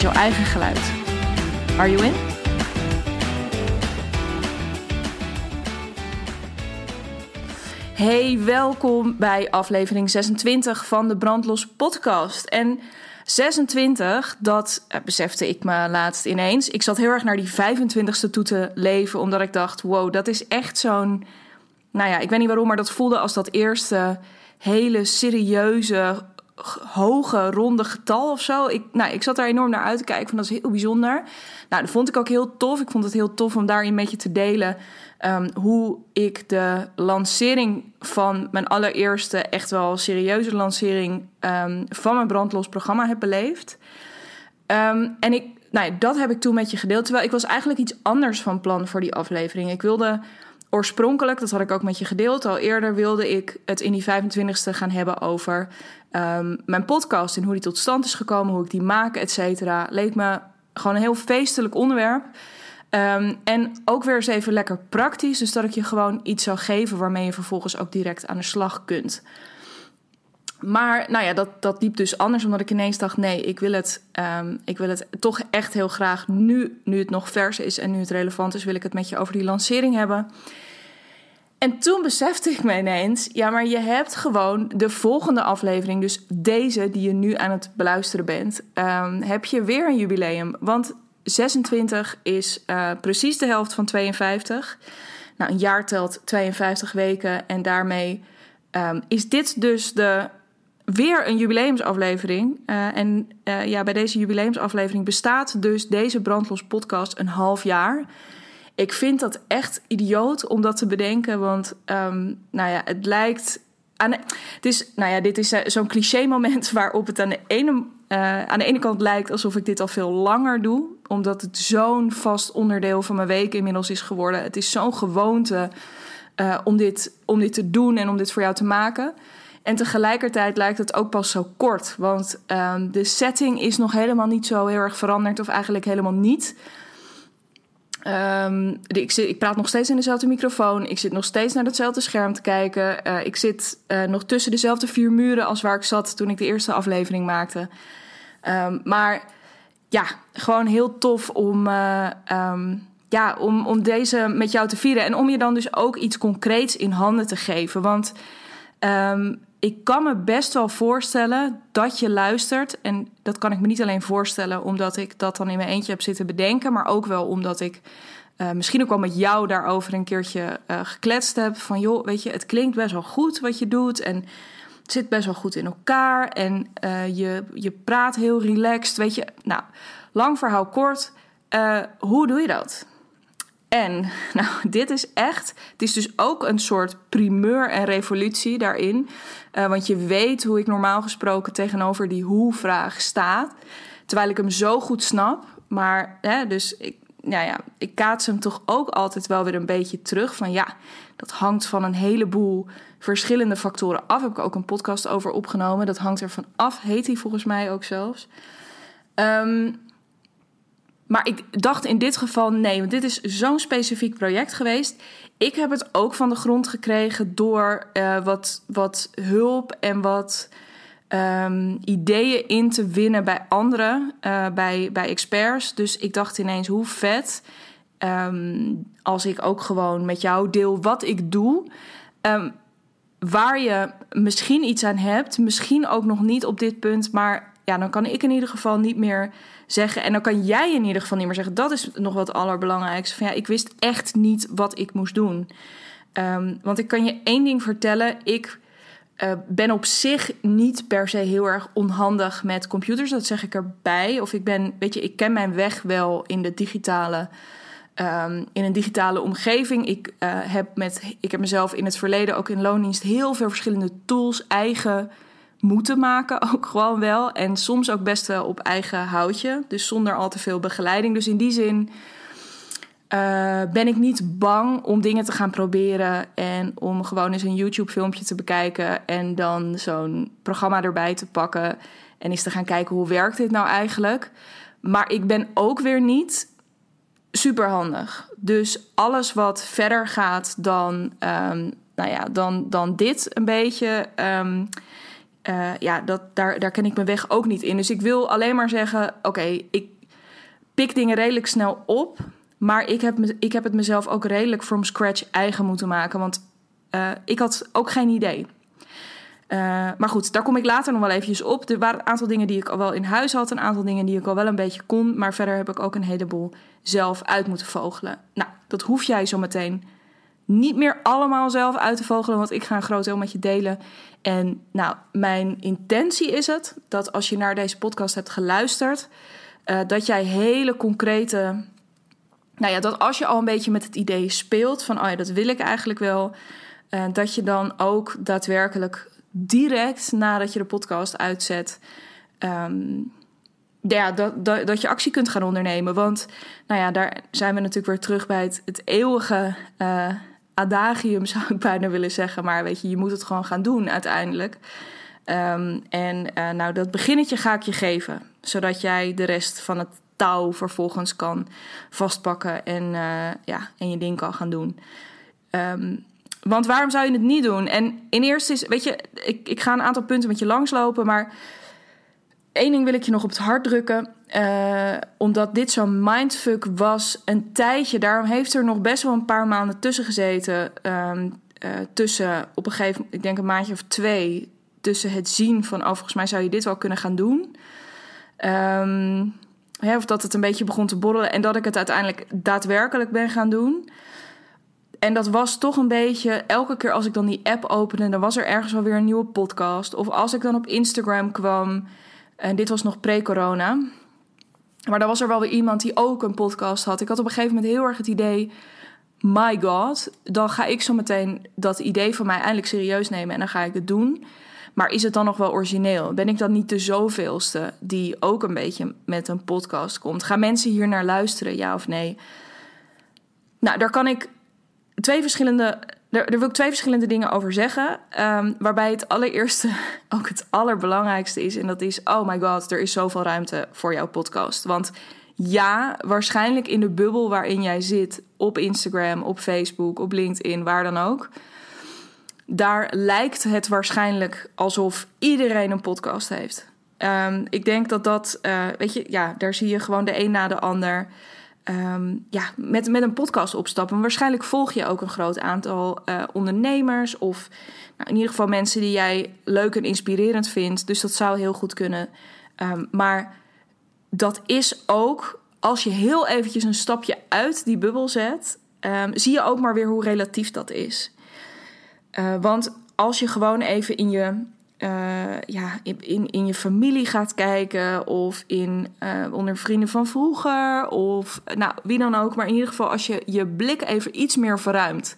jouw eigen geluid. Are you in? Hey, welkom bij aflevering 26 van de Brandlos podcast. En 26, dat eh, besefte ik me laatst ineens. Ik zat heel erg naar die 25ste toe te leven, omdat ik dacht: wow, dat is echt zo'n. Nou ja, ik weet niet waarom, maar dat voelde als dat eerste hele serieuze, hoge, ronde getal of zo. Ik, nou, ik zat daar enorm naar uit te kijken. Van, dat is heel bijzonder. Nou, dat vond ik ook heel tof. Ik vond het heel tof om daarin met je te delen... Um, hoe ik de lancering van mijn allereerste... echt wel serieuze lancering um, van mijn brandlos programma heb beleefd. Um, en ik, nou, dat heb ik toen met je gedeeld. Terwijl ik was eigenlijk iets anders van plan voor die aflevering. Ik wilde oorspronkelijk, dat had ik ook met je gedeeld al eerder, wilde ik het in die 25ste gaan hebben over um, mijn podcast en hoe die tot stand is gekomen, hoe ik die maak, et cetera. Leek me gewoon een heel feestelijk onderwerp. Um, en ook weer eens even lekker praktisch, dus dat ik je gewoon iets zou geven waarmee je vervolgens ook direct aan de slag kunt. Maar nou ja, dat, dat liep dus anders, omdat ik ineens dacht: nee, ik wil, het, um, ik wil het toch echt heel graag nu, nu het nog vers is en nu het relevant is, wil ik het met je over die lancering hebben. En toen besefte ik me ineens, ja, maar je hebt gewoon de volgende aflevering, dus deze die je nu aan het beluisteren bent, um, heb je weer een jubileum. Want 26 is uh, precies de helft van 52. Nou, een jaar telt 52 weken en daarmee um, is dit dus de, weer een jubileumsaflevering. Uh, en uh, ja, bij deze jubileumsaflevering bestaat dus deze Brandlos podcast een half jaar. Ik vind dat echt idioot om dat te bedenken, want um, nou ja, het lijkt. Aan, het is, nou ja, dit is eh, zo'n cliché-moment waarop het aan de, ene, aan de ene kant lijkt alsof ik dit al veel langer doe, omdat het zo'n vast onderdeel van mijn week inmiddels is geworden. Het is zo'n gewoonte om, dit, om dit te doen en om dit voor jou te maken. En tegelijkertijd lijkt het ook pas zo kort, want um, de setting is nog helemaal niet zo heel erg veranderd, of eigenlijk helemaal niet. Um, ik, ik, praat nog steeds in dezelfde microfoon. Ik zit nog steeds naar hetzelfde scherm te kijken. Uh, ik zit uh, nog tussen dezelfde vier muren als waar ik zat toen ik de eerste aflevering maakte. Um, maar ja, gewoon heel tof om, um, ja, om, om deze met jou te vieren. En om je dan dus ook iets concreets in handen te geven. Want ik kan me best wel voorstellen dat je luistert. En dat kan ik me niet alleen voorstellen omdat ik dat dan in mijn eentje heb zitten bedenken. Maar ook wel omdat ik uh, misschien ook wel met jou daarover een keertje uh, gekletst heb. Van joh, weet je, het klinkt best wel goed wat je doet. En het zit best wel goed in elkaar. En uh, je, je praat heel relaxed. Weet je, nou, lang verhaal kort. hoe doe je dat? En nou, dit is echt. Het is dus ook een soort primeur en revolutie daarin. Uh, want je weet hoe ik normaal gesproken tegenover die hoe-vraag sta. Terwijl ik hem zo goed snap. Maar hè, dus ik, ja, ja, ik kaats hem toch ook altijd wel weer een beetje terug. Van ja, dat hangt van een heleboel verschillende factoren af. Heb ik ook een podcast over opgenomen. Dat hangt ervan af, heet hij volgens mij ook zelfs. Um, maar ik dacht in dit geval nee, want dit is zo'n specifiek project geweest. Ik heb het ook van de grond gekregen door uh, wat, wat hulp en wat um, ideeën in te winnen bij anderen, uh, bij, bij experts. Dus ik dacht ineens hoe vet um, als ik ook gewoon met jou deel wat ik doe. Um, waar je misschien iets aan hebt, misschien ook nog niet op dit punt, maar ja, dan kan ik in ieder geval niet meer zeggen. En dan kan jij in ieder geval niet meer zeggen. Dat is nog wat allerbelangrijkste. Van ja, ik wist echt niet wat ik moest doen. Um, want ik kan je één ding vertellen. Ik uh, ben op zich niet per se heel erg onhandig met computers. Dat zeg ik erbij. Of ik ben, weet je, ik ken mijn weg wel in de digitale. Um, in een digitale omgeving. Ik, uh, heb met, ik heb mezelf in het verleden ook in loondienst heel veel verschillende tools, eigen moeten maken, ook gewoon wel. En soms ook best wel op eigen houtje. Dus zonder al te veel begeleiding. Dus in die zin uh, ben ik niet bang om dingen te gaan proberen. En om gewoon eens een YouTube-filmpje te bekijken. En dan zo'n programma erbij te pakken. En eens te gaan kijken hoe werkt dit nou eigenlijk. Maar ik ben ook weer niet super handig. Dus alles wat verder gaat dan, um, nou ja, dan, dan dit een beetje. Um, uh, ja, dat, daar, daar ken ik mijn weg ook niet in. Dus ik wil alleen maar zeggen: oké, ik pik dingen redelijk snel op. Maar ik heb, ik heb het mezelf ook redelijk from scratch eigen moeten maken. Want uh, ik had ook geen idee. Uh, maar goed, daar kom ik later nog wel eventjes op. Er waren een aantal dingen die ik al wel in huis had. Een aantal dingen die ik al wel een beetje kon. Maar verder heb ik ook een heleboel zelf uit moeten vogelen. Nou, dat hoef jij zo meteen niet meer allemaal zelf uit te vogelen. Want ik ga een groot deel met je delen. En nou, mijn intentie is het dat als je naar deze podcast hebt geluisterd. Uh, dat jij hele concrete nou ja, dat als je al een beetje met het idee speelt van, oh ja, dat wil ik eigenlijk wel, uh, dat je dan ook daadwerkelijk direct nadat je de podcast uitzet, um, ja, dat, dat, dat je actie kunt gaan ondernemen. Want, nou ja, daar zijn we natuurlijk weer terug bij het, eeuwige uh, adagium, zou ik bijna willen zeggen. Maar weet je, je moet het gewoon gaan doen uiteindelijk. Um, en uh, nou, dat beginnetje ga ik je geven, zodat jij de rest van het touw vervolgens kan vastpakken en, uh, ja, en je ding kan gaan doen. Um, want waarom zou je het niet doen? En in eerste is, weet je, ik, ik ga een aantal punten met je langslopen, maar één ding wil ik je nog op het hart drukken. Uh, omdat dit zo'n mindfuck was een tijdje. Daarom heeft er nog best wel een paar maanden tussen gezeten. Um, uh, tussen op een gegeven moment, ik denk een maandje of twee. Tussen het zien van, oh, volgens mij zou je dit wel kunnen gaan doen. Hè, of dat het een beetje begon te borrelen en dat ik het uiteindelijk daadwerkelijk ben gaan doen. En dat was toch een beetje, elke keer als ik dan die app opende, dan was er ergens alweer een nieuwe podcast. Of als ik dan op Instagram kwam, en dit was nog pre-corona. Maar dan was er wel weer iemand die ook een podcast had. Ik had op een gegeven moment heel erg het idee, my god, dan ga ik zo meteen dat idee van mij eindelijk serieus nemen en dan ga ik het doen. Maar is het dan nog wel origineel? Ben ik dan niet de zoveelste die ook een beetje met een podcast komt? Gaan mensen hier naar luisteren, ja of nee? Nou, daar kan ik twee verschillende. Daar, wil ik twee verschillende dingen over zeggen. Um, waarbij het allereerste ook het allerbelangrijkste is. En dat is: oh my god, er is zoveel ruimte voor jouw podcast. Want ja, waarschijnlijk in de bubbel waarin jij zit, op Instagram, op Facebook, op LinkedIn, waar dan ook daar lijkt het waarschijnlijk alsof iedereen een podcast heeft. Um, ik denk dat dat, uh, weet je, ja, daar zie je gewoon de een na de ander. Um, ja, met, met een podcast opstappen. Waarschijnlijk volg je ook een groot aantal uh, ondernemers of nou, in ieder geval mensen die jij leuk en inspirerend vindt. Dus dat zou heel goed kunnen. Um, maar dat is ook, als je heel eventjes een stapje uit die bubbel zet, zie je ook maar weer hoe relatief dat is. Uh, want als je gewoon even in je, uh, ja, in, in je familie gaat kijken of in, uh, onder vrienden van vroeger of nou, wie dan ook. Maar in ieder geval als je je blik even iets meer verruimt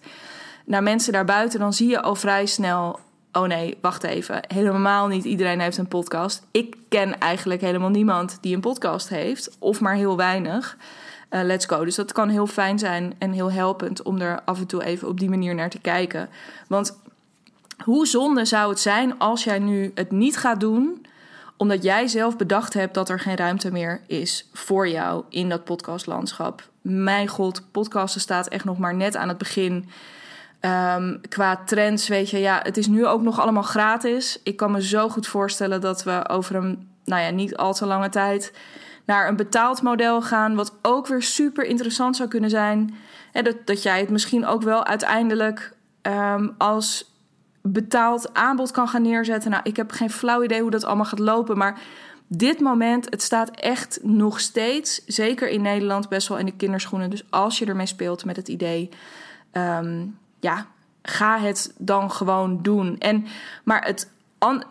naar mensen daarbuiten, dan zie je al vrij snel... Oh nee, wacht even. Helemaal niet iedereen heeft een podcast. Ik ken eigenlijk helemaal niemand die een podcast heeft, of maar heel weinig. Uh, let's go. Dus dat kan heel fijn zijn en heel helpend om er af en toe even op die manier naar te kijken. Want hoe zonde zou het zijn als jij nu het niet gaat doen, omdat jij zelf bedacht hebt dat er geen ruimte meer is voor jou in dat podcastlandschap? Mijn god, podcasten staat echt nog maar net aan het begin. Um, qua trends, weet je, ja, het is nu ook nog allemaal gratis. Ik kan me zo goed voorstellen dat we over een, nou ja, niet al te lange tijd naar een betaald model gaan, wat ook weer super interessant zou kunnen zijn. dat, dat jij het misschien ook wel uiteindelijk um, als betaald aanbod kan gaan neerzetten. Nou, ik heb geen flauw idee hoe dat allemaal gaat lopen, maar dit moment, het staat echt nog steeds, zeker in Nederland, best wel in de kinderschoenen. Dus als je ermee speelt met het idee, um, ja, ga het dan gewoon doen. En, maar het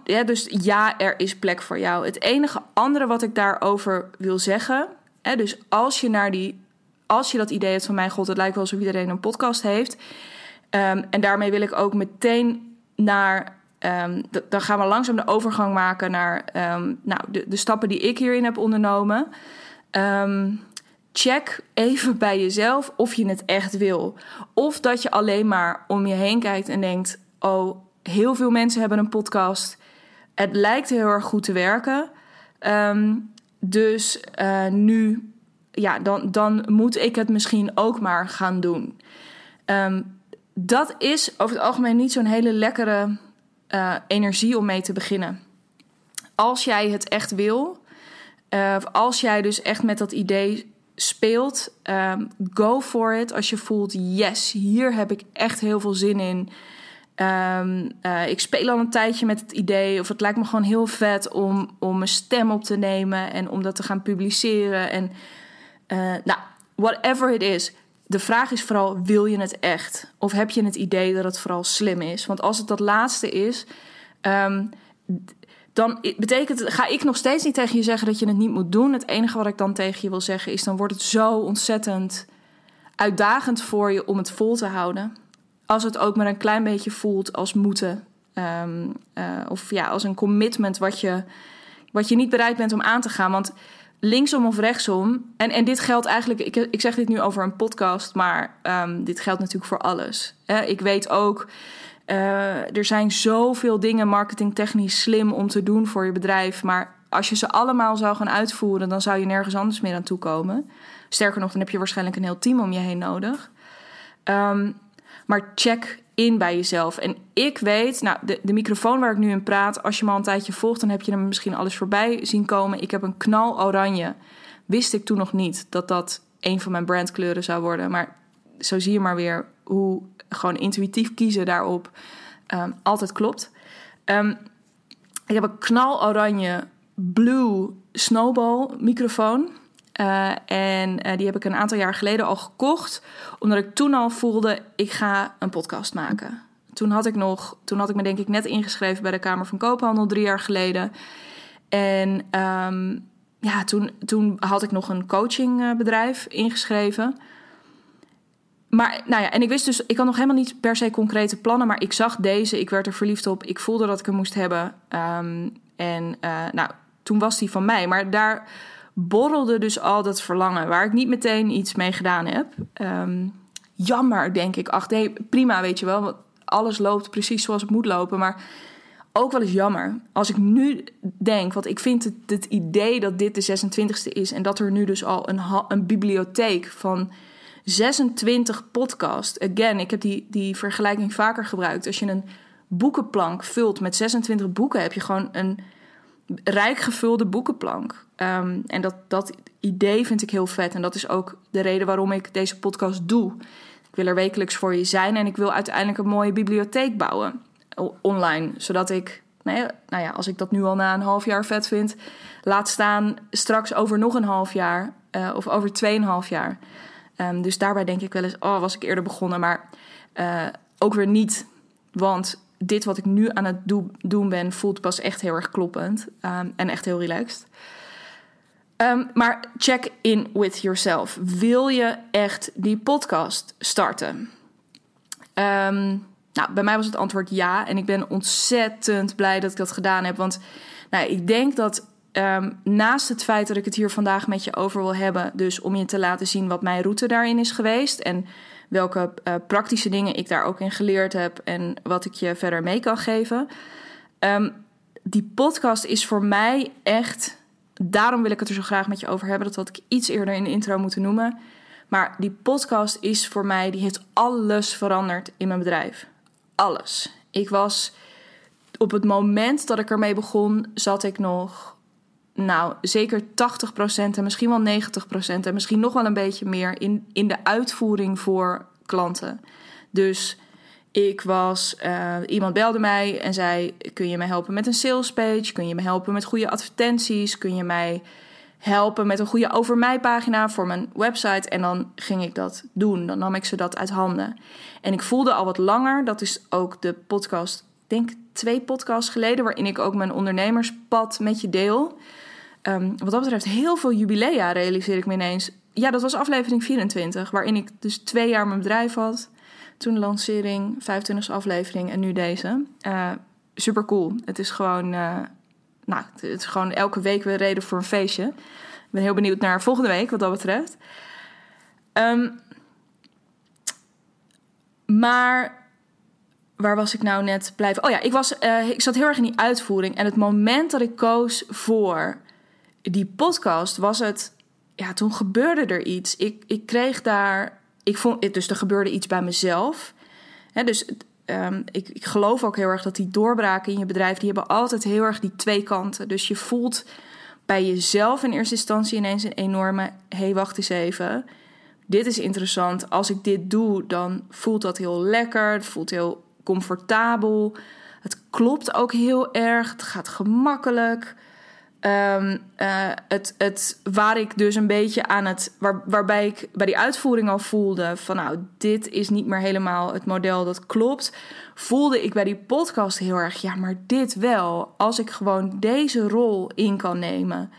ja, dus ja, er is plek voor jou. Het enige andere wat ik daarover wil zeggen. Hè, dus als je naar die. Als je dat idee hebt van mijn god, het lijkt wel alsof iedereen een podcast heeft. Um, en daarmee wil ik ook meteen naar ehm, dan gaan we langzaam de overgang maken naar ehm, nou, de, de, stappen die ik hierin heb ondernomen. Um, check even bij jezelf of je het echt wil. Of dat je alleen maar om je heen kijkt en denkt: Oh, heel veel mensen hebben een podcast. Het lijkt heel erg goed te werken. dus uh, nu ja, dan, dan moet ik het misschien ook maar gaan doen. Dat is over het algemeen niet zo'n hele lekkere uh, energie om mee te beginnen. Als jij het echt wil, uh, als jij dus echt met dat idee speelt, um, go for it. Als je voelt, yes, hier heb ik echt heel veel zin in. Um, uh, ik speel al een tijdje met het idee, of het lijkt me gewoon heel vet om, om mijn stem op te nemen en om dat te gaan publiceren. En nou, whatever it is. De vraag is vooral: wil je het echt? Of heb je het idee dat het vooral slim is? Want als het dat laatste is, um, dan betekent ga ik nog steeds niet tegen je zeggen dat je het niet moet doen. Het enige wat ik dan tegen je wil zeggen is: dan wordt het zo ontzettend uitdagend voor je om het vol te houden. Als het ook maar een klein beetje voelt als moeten. Um, of ja, als een commitment wat je, wat je niet bereid bent om aan te gaan. Want linksom of rechtsom. En, en dit geldt eigenlijk, ik, ik zeg dit nu over een podcast, maar um, dit geldt natuurlijk voor alles. ik weet ook, uh, er zijn zoveel dingen marketingtechnisch slim om te doen voor je bedrijf. Maar als je ze allemaal zou gaan uitvoeren, dan zou je nergens anders meer aan toekomen. Sterker nog, dan heb je waarschijnlijk een heel team om je heen nodig. Um, maar check in bij jezelf. En ik weet, nou, de, de microfoon waar ik nu in praat, als je me al een tijdje volgt, dan heb je hem misschien alles voorbij zien komen. Ik heb een knal oranje. Wist ik toen nog niet dat dat een van mijn brandkleuren zou worden. Maar zo zie je maar weer hoe gewoon intuïtief kiezen daarop um, altijd klopt. Um, ik heb een knal oranje blue snowball microfoon. Uh, en uh, die heb ik een aantal jaar geleden al gekocht, omdat ik toen al voelde: ik ga een podcast maken. Toen had ik nog, toen had ik me denk ik net ingeschreven bij de Kamer van Koophandel drie jaar geleden. En um, ja, toen, toen had ik nog een coachingbedrijf ingeschreven. Maar nou ja, en ik wist dus, ik had nog helemaal niet per se concrete plannen, maar ik zag deze, ik werd er verliefd op, ik voelde dat ik hem moest hebben. Um, en nou, toen was die van mij. Maar daar borrelde dus al dat verlangen, waar ik niet meteen iets mee gedaan heb. Um, jammer, denk ik. Ach nee, prima, weet je wel. Want alles loopt precies zoals het moet lopen. Maar ook wel eens jammer. Als ik nu denk, want ik vind het, het idee dat dit de 26e is... en dat er nu dus al een, een bibliotheek van 26 podcasts... Again, ik heb die, die vergelijking vaker gebruikt. Als je een boekenplank vult met 26 boeken... heb je gewoon een rijk gevulde boekenplank. Ehm, en dat, dat idee vind ik heel vet. En dat is ook de reden waarom ik deze podcast doe. Ik wil er wekelijks voor je zijn en ik wil uiteindelijk een mooie bibliotheek bouwen online. Zodat ik, nou ja, als ik dat nu al na een half jaar vet vind, laat staan straks over nog een half jaar uh, of over tweeënhalf jaar. Um, dus daarbij denk ik wel eens, oh, was ik eerder begonnen. Maar uh, ook weer niet, want dit wat ik nu aan het doen ben, voelt pas echt heel erg kloppend um, en echt heel relaxed. Um, maar check in with yourself. Wil je echt die podcast starten? Um, nou, bij mij was het antwoord ja. En ik ben ontzettend blij dat ik dat gedaan heb. Want nou, ik denk dat naast het feit dat ik het hier vandaag met je over wil hebben, dus om je te laten zien wat mijn route daarin is geweest en welke uh, praktische dingen ik daar ook in geleerd heb en wat ik je verder mee kan geven. Um, die podcast is voor mij echt daarom wil ik het er zo graag met je over hebben. Dat had ik iets eerder in de intro moeten noemen. Maar die podcast is voor mij, die heeft alles veranderd in mijn bedrijf. Alles. Ik was op het moment dat ik ermee begon, zat ik nog, nou zeker 80% en misschien wel 90% en misschien nog wel een beetje meer in, in de uitvoering voor klanten. Dus ik was, uh, iemand belde mij en zei: Kun je me helpen met een sales page? Kun je me helpen met goede advertenties? Kun je mij helpen met een goede over mij pagina voor mijn website? En dan ging ik dat doen. Dan nam ik ze dat uit handen. En ik voelde al wat langer, dat is ook de podcast, denk twee podcasts geleden, waarin ik ook mijn ondernemerspad met je deel. Um, wat dat betreft, heel veel jubilea realiseer ik me ineens. Ja, dat was aflevering 24, waarin ik dus twee jaar mijn bedrijf had. Toen de lancering, 25e aflevering en nu deze. Uh, super cool. Het is gewoon, uh, nou, het is gewoon elke week weer reden voor een feestje. Ik ben heel benieuwd naar volgende week wat dat betreft. Um, maar waar was ik nou net blijven? Oh ja, ik, was, uh, ik zat heel erg in die uitvoering. En het moment dat ik koos voor die podcast was het. Ja, toen gebeurde er iets. Ik, ik kreeg daar. Ik vond, dus er gebeurde iets bij mezelf. He, dus um, ik, ik geloof ook heel erg dat die doorbraken in je bedrijf. die hebben altijd heel erg die twee kanten. Dus je voelt bij jezelf in eerste instantie ineens een enorme. hé, hey, wacht eens even dit is interessant. Als ik dit doe, dan voelt dat heel lekker. Het voelt heel comfortabel. Het klopt ook heel erg. Het gaat gemakkelijk. Um, uh, het, het, waar ik dus een beetje aan het. Waar, waarbij ik bij die uitvoering al voelde: van nou, dit is niet meer helemaal het model dat klopt. Voelde ik bij die podcast heel erg: ja, maar dit wel. Als ik gewoon deze rol in kan nemen.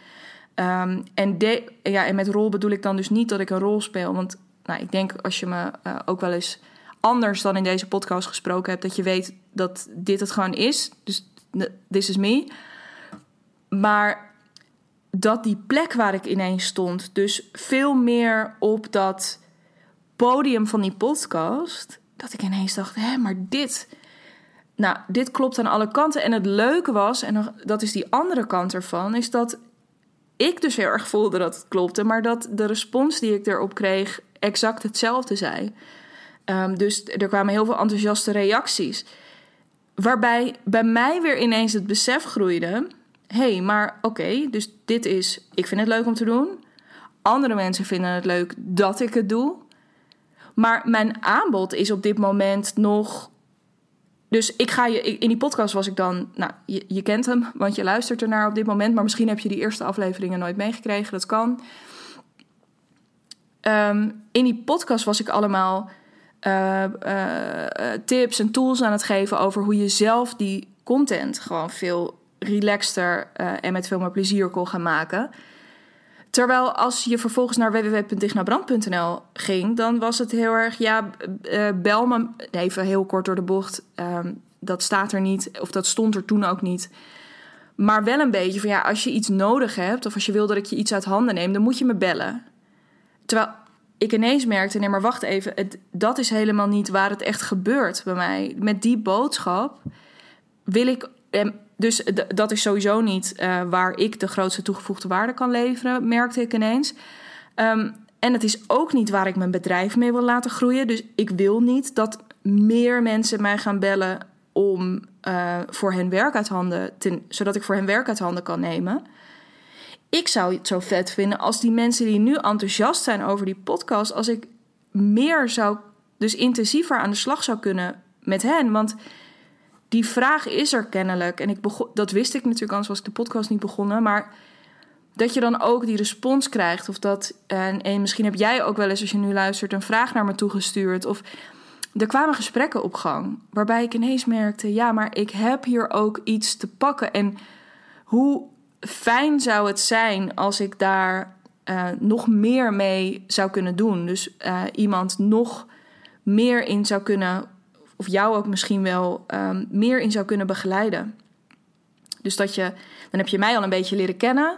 Um, en, ja, en met rol bedoel ik dan dus niet dat ik een rol speel. Want nou, ik denk als je me uh, ook wel eens anders dan in deze podcast gesproken hebt, dat je weet dat dit het gewoon is. Dus this is me. Maar dat die plek waar ik ineens stond, dus veel meer op dat podium van die podcast, dat ik ineens dacht: hé, maar dit. Nou, dit klopt aan alle kanten. En het leuke was, en dat is die andere kant ervan, is dat ik dus heel erg voelde dat het klopte, maar dat de respons die ik erop kreeg exact hetzelfde zei. Um, dus er kwamen heel veel enthousiaste reacties. Waarbij bij mij weer ineens het besef groeide: hey, maar oké, dus dit is, ik vind het leuk om te doen. Andere mensen vinden het leuk dat ik het doe. Maar mijn aanbod is op dit moment nog dus ik ga je, in die podcast was ik dan, nou, je, je kent hem, want je luistert ernaar op dit moment, maar misschien heb je die eerste afleveringen nooit meegekregen, dat kan. Um, in die podcast was ik allemaal uh, uh, tips en tools aan het geven over hoe je zelf die content gewoon veel relaxter uh, en met veel meer plezier kon gaan maken. Terwijl als je vervolgens naar www.dignabrand.nl ging, dan was het heel erg, ja, uh, bel me, even heel kort door de bocht, um, dat staat er niet, of dat stond er toen ook niet. Maar wel een beetje van, ja, als je iets nodig hebt, of als je wil dat ik je iets uit handen neem, dan moet je me bellen. Terwijl ik ineens merkte, nee, maar wacht even, dat is helemaal niet waar het echt gebeurt bij mij. Met die boodschap wil ik dus dat is sowieso niet uh, waar ik de grootste toegevoegde waarde kan leveren, merkte ik ineens. Um, en het is ook niet waar ik mijn bedrijf mee wil laten groeien. Dus ik wil niet dat meer mensen mij gaan bellen om uh, voor hen werk uit handen, zodat ik voor hen werk uit handen kan nemen. Ik zou het zo vet vinden als die mensen die nu enthousiast zijn over die podcast, als ik meer zou, dus intensiever aan de slag zou kunnen met hen. Want die vraag is er kennelijk. En ik begon, dat wist ik natuurlijk, anders was ik de podcast niet begonnen. Maar dat je dan ook die respons krijgt. Of dat, en, en misschien heb jij ook wel eens, als je nu luistert, een vraag naar me toegestuurd. Of er kwamen gesprekken op gang. Waarbij ik ineens merkte: ja, maar ik heb hier ook iets te pakken. En hoe fijn zou het zijn als ik daar uh, nog meer mee zou kunnen doen. Dus uh, iemand nog meer in zou kunnen of jou ook misschien wel um, meer in zou kunnen begeleiden. Dus dat je, dan heb je mij al een beetje leren kennen.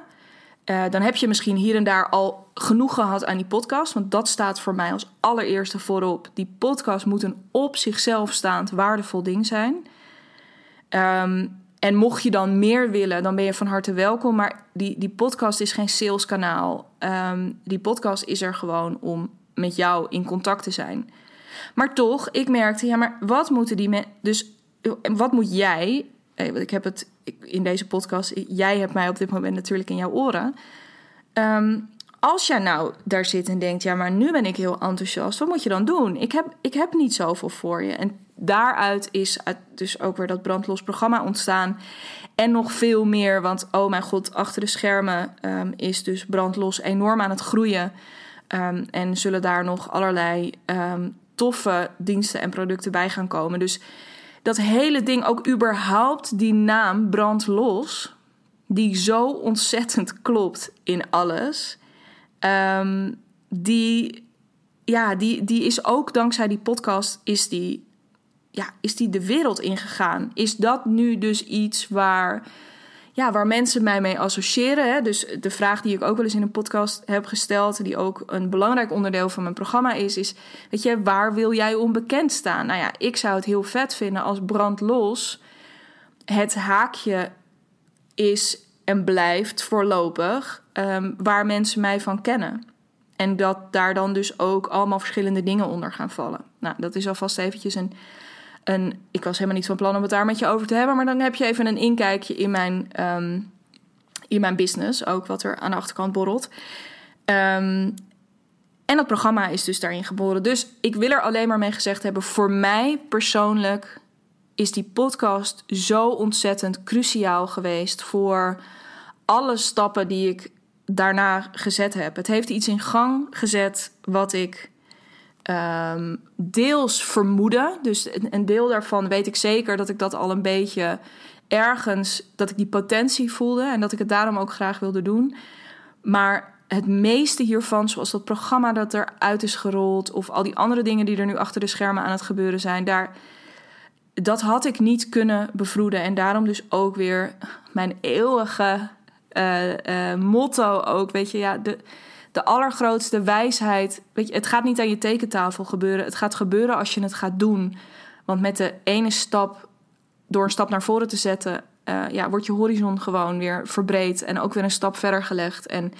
Uh, dan heb je misschien hier en daar al genoeg gehad aan die podcast. Want dat staat voor mij als allereerste voorop. Die podcast moet een op zichzelf staand waardevol ding zijn. Um, en mocht je dan meer willen, dan ben je van harte welkom. Maar die, die podcast is geen saleskanaal. Um, die podcast is er gewoon om met jou in contact te zijn. Maar toch, ik merkte, ja, maar wat moeten die mensen. Dus wat moet jij. Eh, ik heb het in deze podcast. Jij hebt mij op dit moment natuurlijk in jouw oren. Um, als jij nou daar zit en denkt, ja, maar nu ben ik heel enthousiast, wat moet je dan doen? Ik heb, ik heb niet zoveel voor je. En daaruit is dus ook weer dat brandlos programma ontstaan. En nog veel meer, want oh mijn god, achter de schermen um, is dus brandlos enorm aan het groeien. Um, en zullen daar nog allerlei toffe diensten en producten bij gaan komen. Dus dat hele ding, ook überhaupt die naam Brandlos, die zo ontzettend klopt in alles, um, die, ja, die, die is ook dankzij die podcast, is die, ja, is die de wereld ingegaan? Is dat nu dus iets waar, ja, waar mensen mij mee associëren? Hè? Dus de vraag die ik ook wel eens in een podcast heb gesteld, die ook een belangrijk onderdeel van mijn programma is, is: weet je, waar wil jij onbekend staan? Nou ja, ik zou het heel vet vinden als brandlos het haakje is en blijft voorlopig um, waar mensen mij van kennen. En dat daar dan dus ook allemaal verschillende dingen onder gaan vallen. Nou, dat is alvast eventjes een, een... Ik was helemaal niet van plan om het daar met je over te hebben... maar dan heb je even een inkijkje in mijn, um, in mijn business. Ook wat er aan de achterkant borrelt. Um, en dat programma is dus daarin geboren. Dus ik wil er alleen maar mee gezegd hebben... voor mij persoonlijk is die podcast zo ontzettend cruciaal geweest... voor alle stappen die ik daarna gezet heb. Het heeft iets in gang gezet wat ik um, deels vermoedde. Dus een deel daarvan weet ik zeker dat ik dat al een beetje ergens, dat ik die potentie voelde en dat ik het daarom ook graag wilde doen. Maar het meeste hiervan, zoals dat programma dat eruit is gerold, of al die andere dingen die er nu achter de schermen aan het gebeuren zijn, daar, dat had ik niet kunnen bevroeden. En daarom dus ook weer mijn eeuwige uh, motto ook. Weet je, ja, de, de allergrootste wijsheid. Weet je, het gaat niet aan je tekentafel gebeuren. Het gaat gebeuren als je het gaat doen. Want met de ene stap, door een stap naar voren te zetten, uh, ja, wordt je horizon gewoon weer verbreed en ook weer een stap verder gelegd. En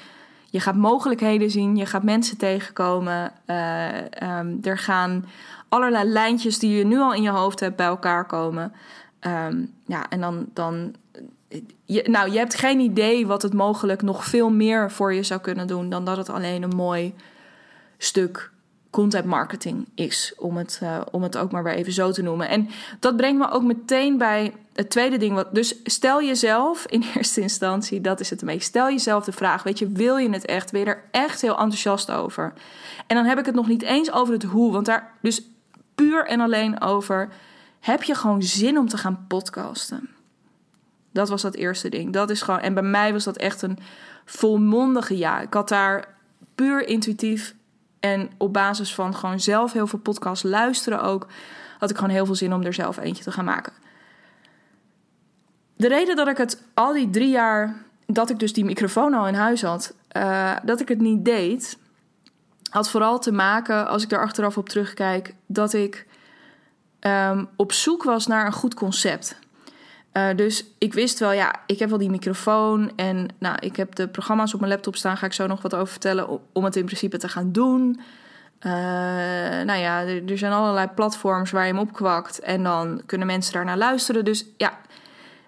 je gaat mogelijkheden zien, je gaat mensen tegenkomen. Uh, um, er gaan allerlei lijntjes die je nu al in je hoofd hebt bij elkaar komen. Um, ja, en dan, dan je, nou, je hebt geen idee wat het mogelijk nog veel meer voor je zou kunnen doen dan dat het alleen een mooi stuk content marketing is, om het, uh, om het ook maar weer even zo te noemen. En dat brengt me ook meteen bij het tweede ding. Wat, dus stel jezelf in eerste instantie, dat is het ermee. Stel jezelf de vraag: weet je, wil je het echt? Ben je er echt heel enthousiast over? En dan heb ik het nog niet eens over het hoe, want daar dus puur en alleen over. Heb je gewoon zin om te gaan podcasten? Dat was dat eerste ding. Dat is gewoon. En bij mij was dat echt een volmondige ja. Ik had daar puur intuïtief en op basis van gewoon zelf heel veel podcasts luisteren ook, had ik gewoon heel veel zin om er zelf eentje te gaan maken. De reden dat ik het al die drie jaar dat ik dus die microfoon al in huis had, uh, dat ik het niet deed, had vooral te maken, als ik daar achteraf op terugkijk, dat ik um, op zoek was naar een goed concept. Uh, dus ik wist wel, ja, ik heb wel die microfoon en nou, ik heb de programma's op mijn laptop staan. Ga ik zo nog wat over vertellen om het in principe te gaan doen. Uh, nou ja, er, zijn allerlei platforms waar je hem opkwakt en dan kunnen mensen daarnaar luisteren. Dus ja,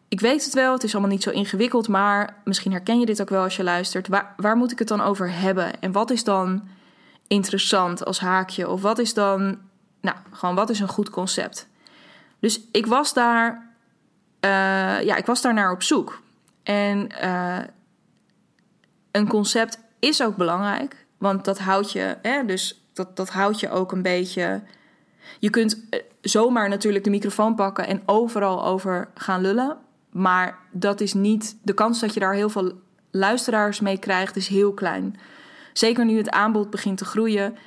ik weet het wel, het is allemaal niet zo ingewikkeld, maar misschien herken je dit ook wel als je luistert. Waar, waar moet ik het dan over hebben? En wat is dan interessant als haakje? Of wat is dan, nou, gewoon wat is een goed concept? Dus ik was daar ja, ik was daar naar op zoek. En uh, een concept is ook belangrijk, want dat houdt je, hè, dus dat, dat houdt je ook een beetje. Je kunt eh, zomaar natuurlijk de microfoon pakken en overal over gaan lullen. Maar dat is niet. De kans dat je daar heel veel luisteraars mee krijgt, is heel klein. Zeker nu het aanbod begint te groeien.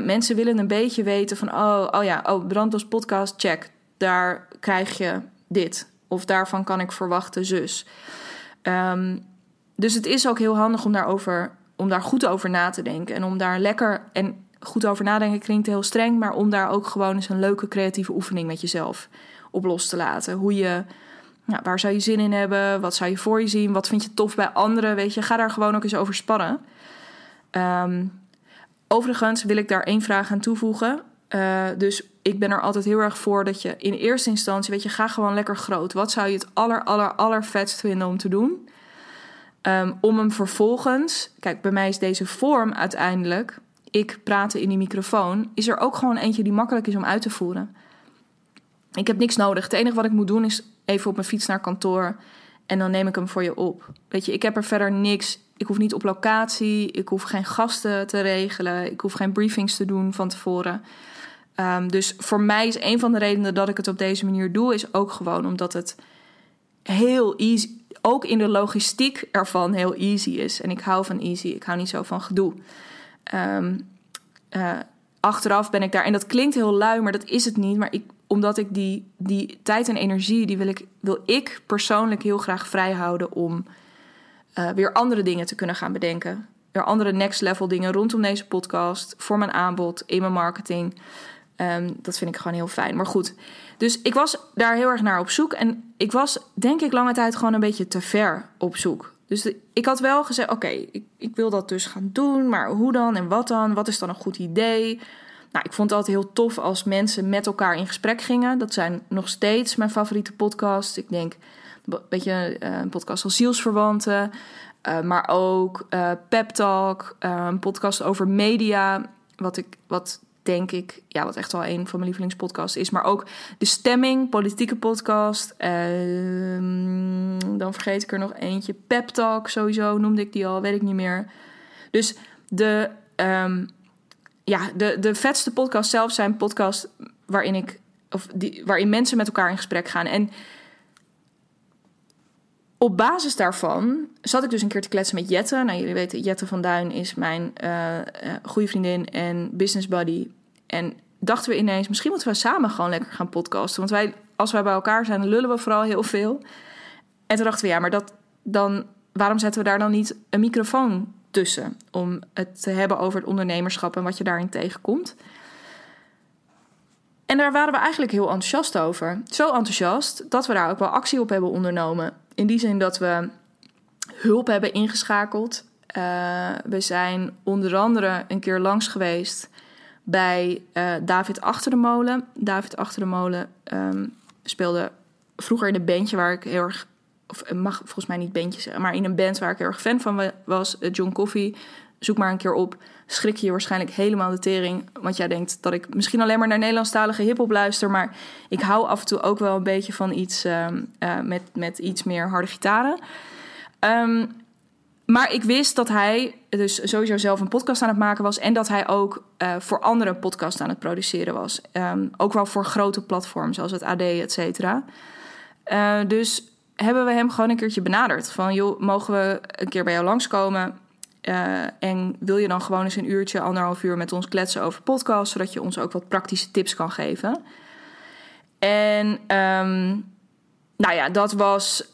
Mensen willen een beetje weten van: oh, oh ja, oh, Brandlos Podcast, check. Daar krijg je dit. Of daarvan kan ik verwachten zus. Um, dus het is ook heel handig om, daarover, om daar goed over na te denken. En om daar lekker. En goed over nadenken klinkt heel streng. Maar om daar ook gewoon eens een leuke creatieve oefening met jezelf op los te laten. Hoe je. Waar zou je zin in hebben? Wat zou je voor je zien? Wat vind je tof bij anderen? Weet je, ga daar gewoon ook eens over spannen. Um, overigens wil ik daar één vraag aan toevoegen. Uh, dus ik ben er altijd heel erg voor dat je in eerste instantie, weet je, ga gewoon lekker groot. Wat zou je het aller, aller, aller vetst vinden om te doen? Um, om hem vervolgens, kijk, bij mij is deze vorm uiteindelijk, ik praten in die microfoon, is er ook gewoon eentje die makkelijk is om uit te voeren. Ik heb niks nodig. Het enige wat ik moet doen is even op mijn fiets naar kantoor en dan neem ik hem voor je op. Weet je, ik heb er verder niks. Ik hoef niet op locatie, ik hoef geen gasten te regelen, ik hoef geen briefings te doen van tevoren. Um, dus voor mij is een van de redenen dat ik het op deze manier doe, is ook gewoon omdat het heel easy, ook in de logistiek ervan heel easy is. En ik hou van easy, ik hou niet zo van gedoe. Um, uh, achteraf ben ik daar, en dat klinkt heel lui, maar dat is het niet. Maar ik, omdat ik die, die tijd en energie, die wil ik, wil ik persoonlijk heel graag vrijhouden om uh, weer andere dingen te kunnen gaan bedenken. Weer andere next level dingen rondom deze podcast, voor mijn aanbod, in mijn marketing. Um, dat vind ik gewoon heel fijn. Maar goed, dus ik was daar heel erg naar op zoek. En ik was denk ik lange tijd gewoon een beetje te ver op zoek. Dus ik had wel gezegd: oké, ik, ik wil dat dus gaan doen. Maar hoe dan en wat dan? Wat is dan een goed idee? Nou, ik vond het altijd heel tof als mensen met elkaar in gesprek gingen. Dat zijn nog steeds mijn favoriete podcasts. Ik denk, weet je, eh, een podcast als Zielsverwanten. Uh, maar ook uh, Pep Talk, een podcast over media. Wat, ik, wat denk ik, ja, wat echt wel een van mijn lievelingspodcasts is. Maar ook De Stemming, politieke podcast. Ehm, dan vergeet ik er nog eentje. Pep Talk, sowieso noemde ik die al, weet ik niet meer. Dus de, um, ja, de, de vetste podcast zelf zijn podcasts waarin ik, of die, waarin mensen met elkaar in gesprek gaan. En op basis daarvan zat ik dus een keer te kletsen met Jette. Nou, jullie weten, Jette van Duin is mijn uh, goede vriendin en business buddy. En dachten we ineens, misschien moeten we samen gewoon lekker gaan podcasten. Want wij, als wij bij elkaar zijn, lullen we vooral heel veel. En toen dachten we, ja, maar dat, dan, waarom zetten we daar dan niet een microfoon tussen? Om het te hebben over het ondernemerschap en wat je daarin tegenkomt. En daar waren we eigenlijk heel enthousiast over. Zo enthousiast dat we daar ook wel actie op hebben ondernomen. In die zin dat we hulp hebben ingeschakeld. Uh, we zijn onder andere een keer langs geweest bij uh, David Achter de Molen. David Achter de Molen um, speelde vroeger in een bandje waar ik heel erg... Of mag volgens mij niet bandje zeggen, maar in een band waar ik heel erg fan van was. John Coffee. Zoek maar een keer op. Schrik je waarschijnlijk helemaal de tering. Want jij denkt dat ik misschien alleen maar naar Nederlandstalige hiphop luister. Maar ik hou af en toe ook wel een beetje van iets uh, met, met iets meer harde gitaren. Um, maar ik wist dat hij dus sowieso zelf een podcast aan het maken was. En dat hij ook uh, voor anderen een podcast aan het produceren was. Um, ook wel voor grote platforms zoals het AD, et cetera. Uh, dus hebben we hem gewoon een keertje benaderd. Van joh, mogen we een keer bij jou langskomen? Uh, en wil je dan gewoon eens een uurtje, anderhalf uur met ons kletsen over podcast, zodat je ons ook wat praktische tips kan geven? En um, nou ja, dat was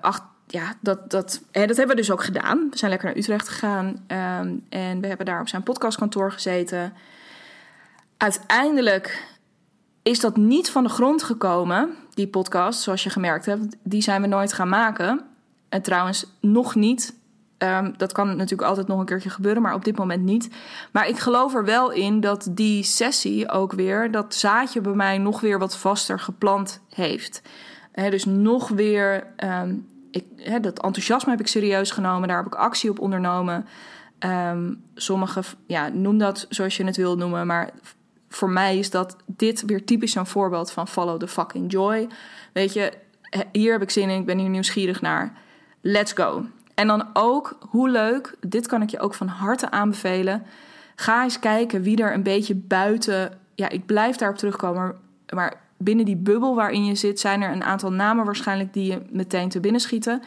acht, ja, dat, dat, dat hebben we dus ook gedaan. We zijn lekker naar Utrecht gegaan um, en we hebben daar op zijn podcastkantoor gezeten. Uiteindelijk is dat niet van de grond gekomen, die podcast, zoals je gemerkt hebt. Die zijn we nooit gaan maken. En trouwens, nog niet. Um, dat kan natuurlijk altijd nog een keertje gebeuren, maar op dit moment niet. Maar ik geloof er wel in dat die sessie ook weer, dat zaadje bij mij nog weer wat vaster geplant heeft. He, dus nog weer um, ik, dat enthousiasme heb ik serieus genomen. Daar heb ik actie op ondernomen. Um, sommige, ja, noem dat zoals je het wil noemen. Maar voor mij is dat dit weer typisch zo'n voorbeeld van follow the fucking joy. Weet je, hier heb ik zin in. Ik ben hier nieuwsgierig naar. Let's go. En dan ook, hoe leuk, dit kan ik je ook van harte aanbevelen. Ga eens kijken wie er een beetje buiten. Ja, ik blijf daarop terugkomen. Maar binnen die bubbel waarin je zit, zijn er een aantal namen waarschijnlijk die je meteen te binnen schieten.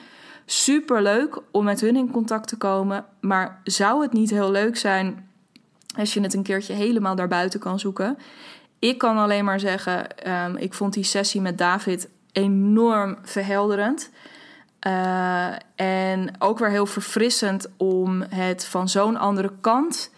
Super leuk om met hun in contact te komen. Maar zou het niet heel leuk zijn als je het een keertje helemaal daarbuiten kan zoeken? Ik kan alleen maar zeggen, um, ik vond die sessie met David enorm verhelderend. Uh, en ook weer heel verfrissend om het van zo'n andere kant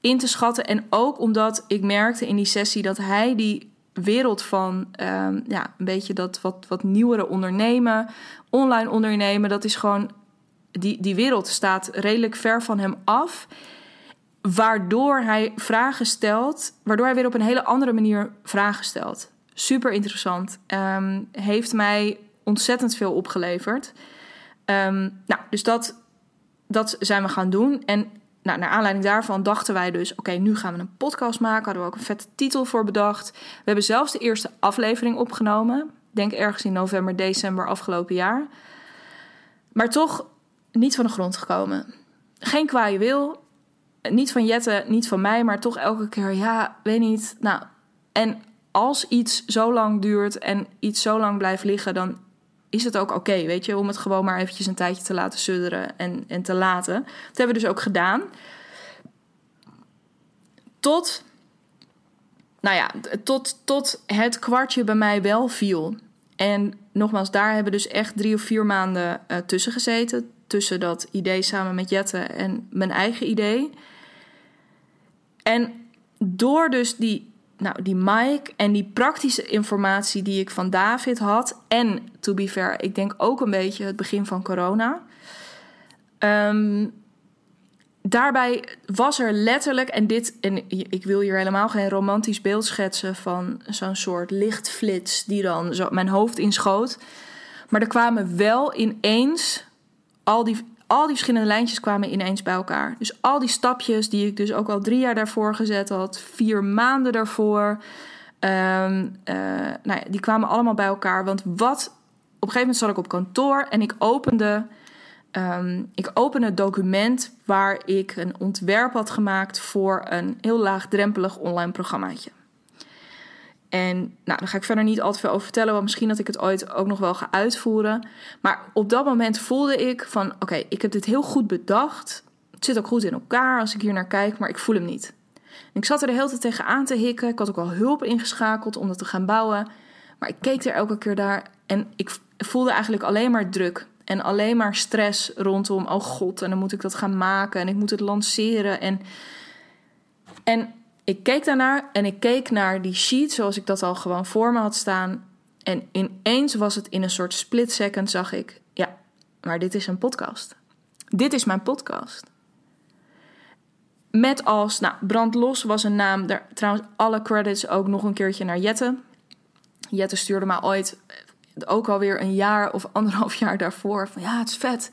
in te schatten. En ook omdat ik merkte in die sessie dat hij die wereld van um, ja, een beetje dat wat, wat nieuwere ondernemen, online ondernemen, dat is gewoon, die, die wereld staat redelijk ver van hem af. Waardoor hij vragen stelt, waardoor hij weer op een hele andere manier vragen stelt. Super interessant. Um, heeft mij ontzettend veel opgeleverd. Um, nou, dus dat, dat zijn we gaan doen. En nou, naar aanleiding daarvan dachten wij dus: oké, nu gaan we een podcast maken. Hadden we ook een vette titel voor bedacht. We hebben zelfs de eerste aflevering opgenomen. Denk ergens in november, december afgelopen jaar. Maar toch niet van de grond gekomen. Geen kwaaie wil. Niet van Jette, niet van mij, maar toch elke keer, ja, weet niet. Nou, en als iets zo lang duurt en iets zo lang blijft liggen, dan is het ook oké, weet je, om het gewoon maar eventjes een tijdje te laten sudderen en, en te laten. Dat hebben we dus ook gedaan. Tot nou ja, tot, tot het kwartje bij mij wel viel. En nogmaals, daar hebben dus echt drie of vier maanden uh, tussen gezeten. Tussen dat idee samen met Jette en mijn eigen idee. En door dus die, nou, die mic en die praktische informatie die ik van David had. En to be fair, ik denk ook een beetje het begin van corona. Um, daarbij was er letterlijk, en dit, en ik wil hier helemaal geen romantisch beeld schetsen van zo'n soort lichtflits die dan zo mijn hoofd inschoot. Maar er kwamen wel ineens, al die, al die verschillende lijntjes kwamen ineens bij elkaar. Dus al die stapjes die ik dus ook al drie jaar daarvoor gezet had, vier maanden daarvoor, um, nou ja, die kwamen allemaal bij elkaar. Want wat, op een gegeven moment zat ik op kantoor en ik opende Ehm, ik open het document waar ik een ontwerp had gemaakt voor een heel laagdrempelig online programmaatje. En nou, daar ga ik verder niet al te veel over vertellen, want misschien dat ik het ooit ook nog wel ga uitvoeren. Maar op dat moment voelde ik van, oké, ik heb dit heel goed bedacht. Het zit ook goed in elkaar als ik hier naar kijk, maar ik voel hem niet. Ik zat er de hele tijd tegen aan te hikken. Ik had ook wel hulp ingeschakeld om dat te gaan bouwen. Maar ik keek er elke keer daar en ik voelde eigenlijk alleen maar druk. En alleen maar stress rondom, oh god, en dan moet ik dat gaan maken en ik moet het lanceren. En, en ik keek daarnaar en ik keek naar die sheet zoals ik dat al gewoon voor me had staan. En ineens was het in een soort split second, zag ik, ja, maar dit is een podcast. Dit is mijn podcast. Met als, nou, Brandlos was een naam, daar, trouwens alle credits ook nog een keertje naar Jette. Jette stuurde me ooit ook alweer een jaar of anderhalf jaar daarvoor. Van ja, het is vet.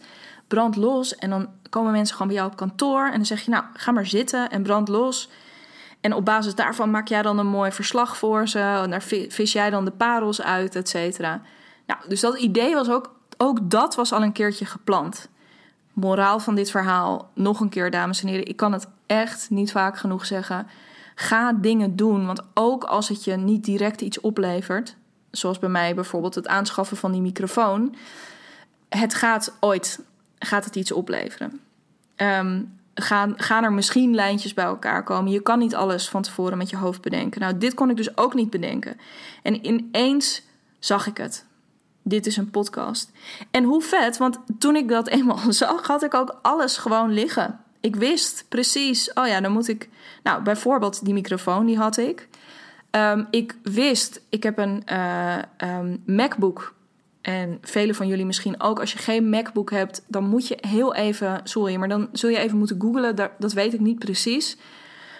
Brand los. En dan komen mensen gewoon bij jou op kantoor. En dan zeg je, nou, ga maar zitten en brand los. En op basis daarvan maak jij dan een mooi verslag voor ze. En daar vis jij dan de parels uit, et cetera. Nou, dus dat idee was ook, ook dat was al een keertje gepland. Moraal van dit verhaal, nog een keer, dames en heren. Ik kan het echt niet vaak genoeg zeggen. Ga dingen doen, want ook als het je niet direct iets oplevert, zoals bij mij bijvoorbeeld het aanschaffen van die microfoon. Het gaat ooit gaat het iets opleveren. Um, gaan, gaan er misschien lijntjes bij elkaar komen. Je kan niet alles van tevoren met je hoofd bedenken. Nou, dit kon ik dus ook niet bedenken. En ineens zag ik het. Dit is een podcast. En hoe vet, want toen ik dat eenmaal zag, had ik ook alles gewoon liggen. Ik wist precies, oh ja, dan moet ik. Nou, bijvoorbeeld die microfoon, die had ik. Um, ik wist, ik heb een uh, um, MacBook. En velen van jullie misschien ook. Als je geen MacBook hebt, dan moet je heel even. Sorry, maar dan zul je even moeten googlen. Dat, weet ik niet precies.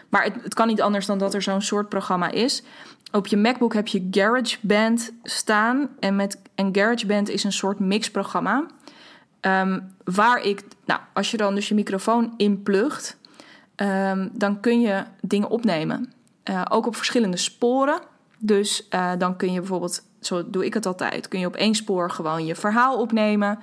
Maar het, het kan niet anders dan dat er zo'n soort programma is. Op je MacBook heb je GarageBand staan. En, met, en GarageBand is een soort mixprogramma. Um, waar ik, nou, als je dan dus je microfoon inplugt, um, dan kun je dingen opnemen. Uh, ook op verschillende sporen. Dus uh, dan kun je bijvoorbeeld, zo doe ik het altijd, kun je op één spoor gewoon je verhaal opnemen.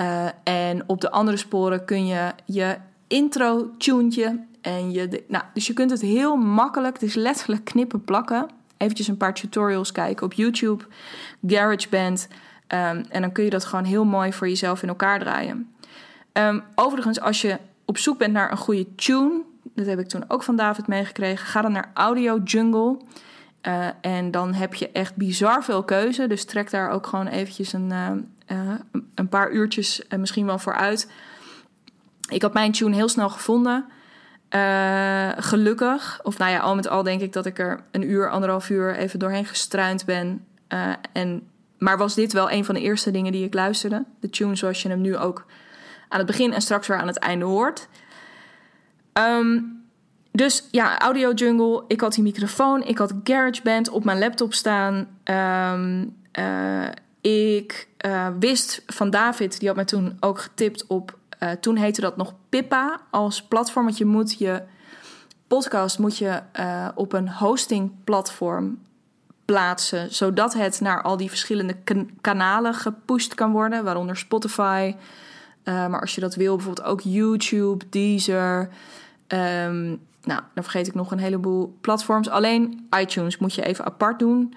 Uh, en op de andere sporen kun je je intro tuntje en je. Nou, dus je kunt het heel makkelijk, het is letterlijk knippen plakken. Eventjes een paar tutorials kijken op YouTube, GarageBand. Um, en dan kun je dat gewoon heel mooi voor jezelf in elkaar draaien. Um, overigens, als je op zoek bent naar een goede tune, dat heb ik toen ook van David meegekregen. Ga dan naar Audio Jungle. Uh, en dan heb je echt bizar veel keuze. Dus trek daar ook gewoon eventjes een, uh, uh, een paar uurtjes misschien wel voor uit. Ik had mijn tune heel snel gevonden. gelukkig. Of nou ja, al met al denk ik dat ik er een uur, anderhalf uur even doorheen gestruind ben. en, maar was dit wel een van de eerste dingen die ik luisterde. De tune zoals je hem nu ook aan het begin en straks weer aan het einde hoort. Um, dus ja, Audio Jungle. Ik had die microfoon. Ik had GarageBand op mijn laptop staan. Um, uh, ik uh, wist van David, die had mij toen ook getipt op. Uh, toen heette dat nog Pippa als platform. Want je moet je podcast moet je, op een hostingplatform plaatsen. Zodat het naar al die verschillende kan kanalen gepusht kan worden. Waaronder Spotify. maar als je dat wil, bijvoorbeeld ook YouTube, Deezer. Um, nou, dan vergeet ik nog een heleboel platforms. Alleen iTunes moet je even apart doen.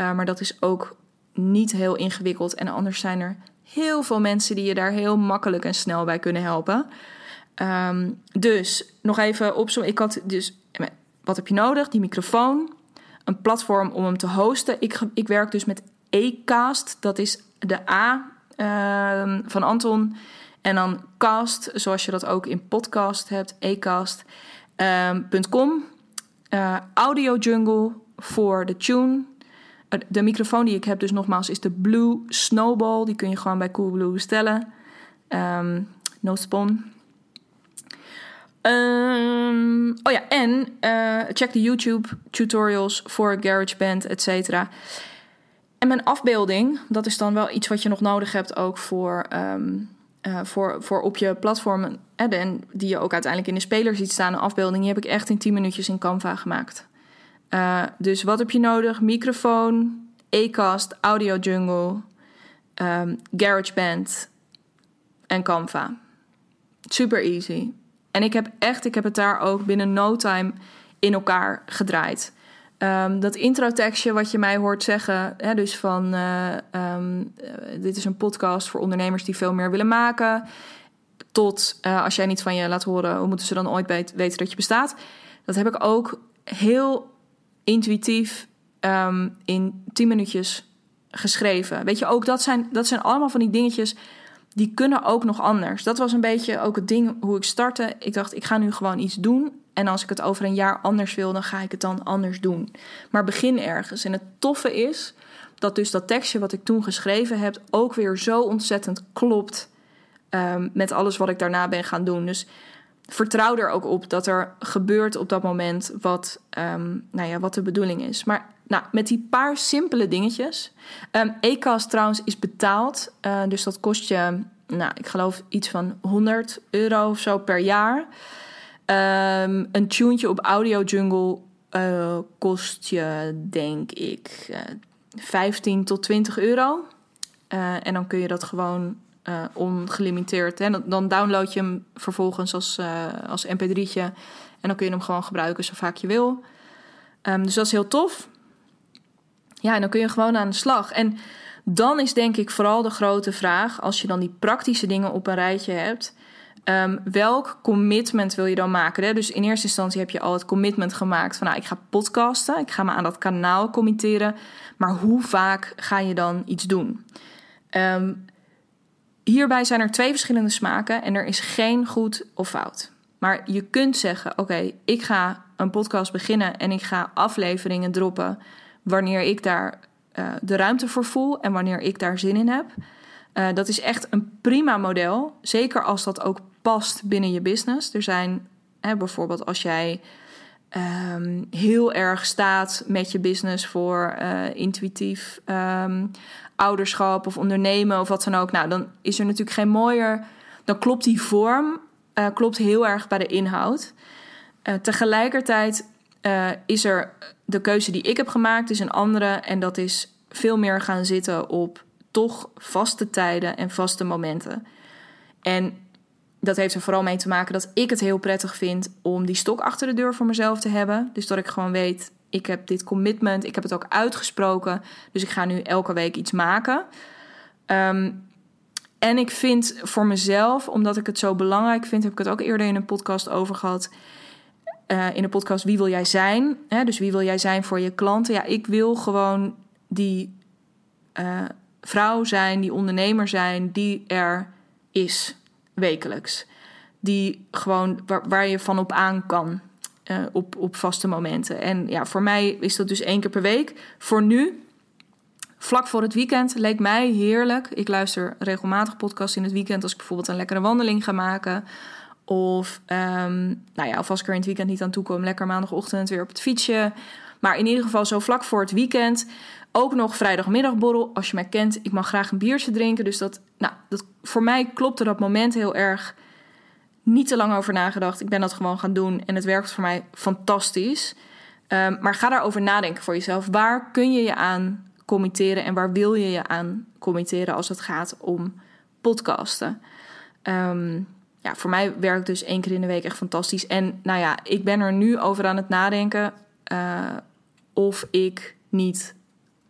Uh, maar dat is ook niet heel ingewikkeld. En anders zijn er heel veel mensen die je daar heel makkelijk en snel bij kunnen helpen. Um, dus nog even opzommen. Ik had dus, wat heb je nodig? Die microfoon. een platform om hem te hosten. Ik, ik werk dus met Acast. Dat is de A ehm, van Anton. En dan cast, zoals je dat ook in podcast hebt, acast.com. Uh, Audio Jungle voor de tune. De microfoon die ik heb dus nogmaals is de Blue Snowball. Die kun je gewoon bij Coolblue bestellen. Um, no spawn. Um, oh ja, en uh, check de YouTube tutorials voor GarageBand, et cetera. En mijn afbeelding, dat is dan wel iets wat je nog nodig hebt ook voor, uh, voor, voor op je platform. En die je ook uiteindelijk in de speler ziet staan. Een afbeelding, die heb ik echt in 10 minuutjes in Canva gemaakt. Uh, dus wat heb je nodig? Microfoon, Acast, Audio Jungle, um, GarageBand en Canva. Super easy. En ik heb echt, ik heb het daar ook binnen no time in elkaar gedraaid. Um, dat intro-tekstje wat je mij hoort zeggen, hè, dus van uh, um, dit is een podcast voor ondernemers die veel meer willen maken, tot uh, als jij niet van je laat horen, hoe moeten ze dan ooit weten dat je bestaat? Dat heb ik ook heel intuïtief um, in 10 minuutjes geschreven. Weet je, ook dat zijn, dat zijn allemaal van die dingetjes die kunnen ook nog anders. Dat was een beetje ook het ding hoe ik startte. Ik dacht, ik ga nu gewoon iets doen. En als ik het over een jaar anders wil, dan ga ik het dan anders doen. Maar begin ergens. En het toffe is dat dus dat tekstje wat ik toen geschreven heb... ook weer zo ontzettend klopt um, met alles wat ik daarna ben gaan doen. Dus vertrouw er ook op dat er gebeurt op dat moment wat, um, nou ja, wat de bedoeling is. Maar nou, met die paar simpele dingetjes. Um, E-cast trouwens is betaald. Uh, dus dat kost je, nou, ik geloof iets van 100 euro of zo per jaar. Um, een tuentje op Audio Jungle uh, kost je, denk ik, uh, 15 tot 20 euro. Uh, en dan kun je dat gewoon ongelimiteerd. Hè? Dan download je hem vervolgens als, als mp3'tje. En dan kun je hem gewoon gebruiken zo vaak je wil. Um, dus dat is heel tof. Ja, en dan kun je gewoon aan de slag. En dan is denk ik vooral de grote vraag, als je dan die praktische dingen op een rijtje hebt, um, welk commitment wil je dan maken? Hè? Dus in eerste instantie heb je al het commitment gemaakt van, nou, ik ga podcasten, ik ga me aan dat kanaal committeren, maar hoe vaak ga je dan iets doen? Um, hierbij zijn er twee verschillende smaken en er is geen goed of fout. Maar je kunt zeggen: Oké, ik ga een podcast beginnen en ik ga afleveringen droppen wanneer ik daar uh, de ruimte voor voel en wanneer ik daar zin in heb. Uh, dat is echt een prima model. Zeker als dat ook past binnen je business. Er zijn hè, bijvoorbeeld als jij um, heel erg staat met je business voor uh, intuïtief um, ouderschap of ondernemen of wat dan ook. Nou, dan is er natuurlijk geen mooier. Dan klopt die vorm klopt heel erg bij de inhoud. tegelijkertijd is er de keuze die ik heb gemaakt is een andere. En dat is veel meer gaan zitten op toch vaste tijden en vaste momenten. En dat heeft er vooral mee te maken dat ik het heel prettig vind om die stok achter de deur voor mezelf te hebben. Dus dat ik gewoon weet, ik heb dit commitment, ik heb het ook uitgesproken. Dus ik ga nu elke week iets maken. Um, en ik vind voor mezelf, omdat ik het zo belangrijk vind, heb ik het ook eerder in een podcast over gehad uh, in de podcast Wie wil jij zijn? Hè? Dus wie wil jij zijn voor je klanten? Ja, ik wil gewoon die uh, vrouw zijn, die ondernemer zijn, die er is wekelijks. Die gewoon waar, waar je van op aan kan uh, op, op vaste momenten. En ja, voor mij is dat dus één keer per week. Voor nu, vlak voor het weekend, leek mij heerlijk. Ik luister regelmatig podcasts in het weekend als ik bijvoorbeeld een lekkere wandeling ga maken. Of, um, nou ja, of als ik er in het weekend niet aan toe kom, lekker maandagochtend weer op het fietsje. Maar in ieder geval zo vlak voor het weekend. Ook nog vrijdagmiddagborrel. Als je mij kent, ik mag graag een biertje drinken. Dus dat, nou, dat, voor mij klopte dat moment heel erg. Niet te lang over nagedacht. Ik ben dat gewoon gaan doen en het werkt voor mij fantastisch. Um, maar ga daarover nadenken voor jezelf. Waar kun je je aan committeren en waar wil je je aan committeren als het gaat om podcasten? Um, ja, voor mij werkt dus één keer in de week echt fantastisch. En nou ja, ik ben er nu over aan het nadenken uh, of ik niet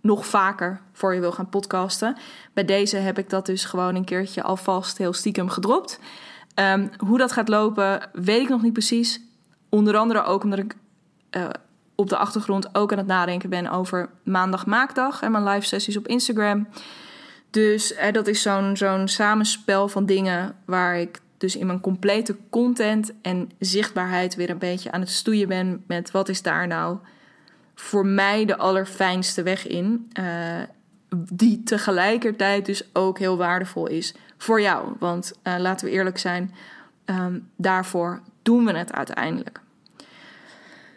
nog vaker voor je wil gaan podcasten. Bij deze heb ik dat dus gewoon een keertje alvast heel stiekem gedropt. Um, hoe dat gaat lopen, weet ik nog niet precies. Onder andere ook omdat ik uh, op de achtergrond ook aan het nadenken ben over maandag maakdag en mijn live sessies op Instagram. Dus eh, dat is zo'n zo'n samenspel van dingen waar ik dus in mijn complete content en zichtbaarheid weer een beetje aan het stoeien ben met wat is daar nou voor mij de allerfijnste weg in. Uh, die tegelijkertijd dus ook heel waardevol is voor jou. Want uh, laten we eerlijk zijn, um, daarvoor doen we het uiteindelijk.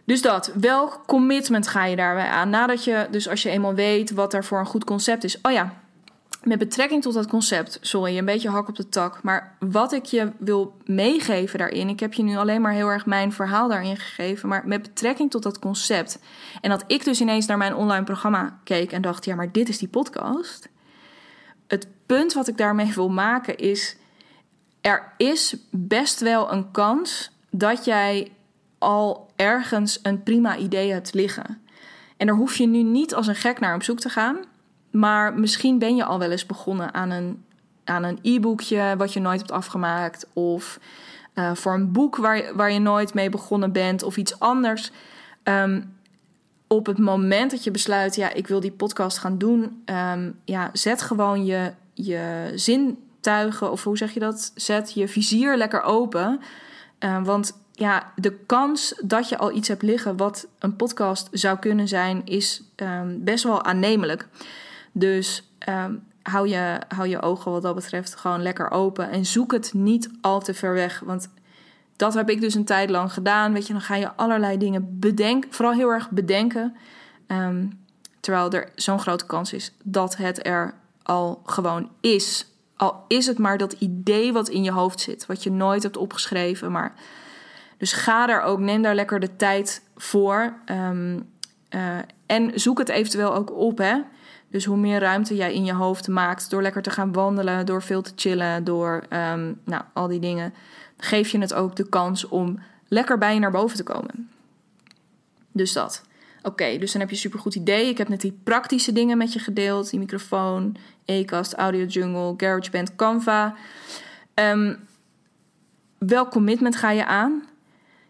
Dus dat, welk commitment ga je daarbij aan? Nadat je, dus als je eenmaal weet wat er voor een goed concept is. Oh ja, met betrekking tot dat concept, sorry, een beetje hak op de tak. Maar wat ik je wil meegeven daarin, ik heb je nu alleen maar heel erg mijn verhaal daarin gegeven. Maar met betrekking tot dat concept. En dat ik dus ineens naar mijn online programma keek en dacht: ja, maar dit is die podcast. Het punt wat ik daarmee wil maken is: er is best wel een kans dat jij al ergens een prima idee hebt liggen. En daar hoef je nu niet als een gek naar op zoek te gaan. Maar misschien ben je al wel eens begonnen aan een, aan een e-boekje wat je nooit hebt afgemaakt. Of uh, voor een boek waar, waar je nooit mee begonnen bent. Of iets anders. Um, op het moment dat je besluit, ja, ik wil die podcast gaan doen. Um, ja, zet gewoon je, je zintuigen, of hoe zeg je dat? Zet je vizier lekker open. Uh, want ja, de kans dat je al iets hebt liggen wat een podcast zou kunnen zijn, is um, best wel aannemelijk. Dus um, hou, je, hou je ogen wat dat betreft gewoon lekker open en zoek het niet al te ver weg. Want dat heb ik dus een tijd lang gedaan. Weet je, dan ga je allerlei dingen bedenken, vooral heel erg bedenken. Um, terwijl er zo'n grote kans is dat het er al gewoon is. Al is het maar dat idee wat in je hoofd zit, wat je nooit hebt opgeschreven. Maar dus ga daar ook, neem daar lekker de tijd voor. Um, uh, en zoek het eventueel ook op. Hè? Dus hoe meer ruimte jij in je hoofd maakt door lekker te gaan wandelen, door veel te chillen, door um, nou, al die dingen, geef je het ook de kans om lekker bij je naar boven te komen. Dus dat. Oké, dus dan heb je een supergoed idee. Ik heb net die praktische dingen met je gedeeld: die microfoon, Acast, Audio Jungle, GarageBand, Canva. Um, welk commitment ga je aan?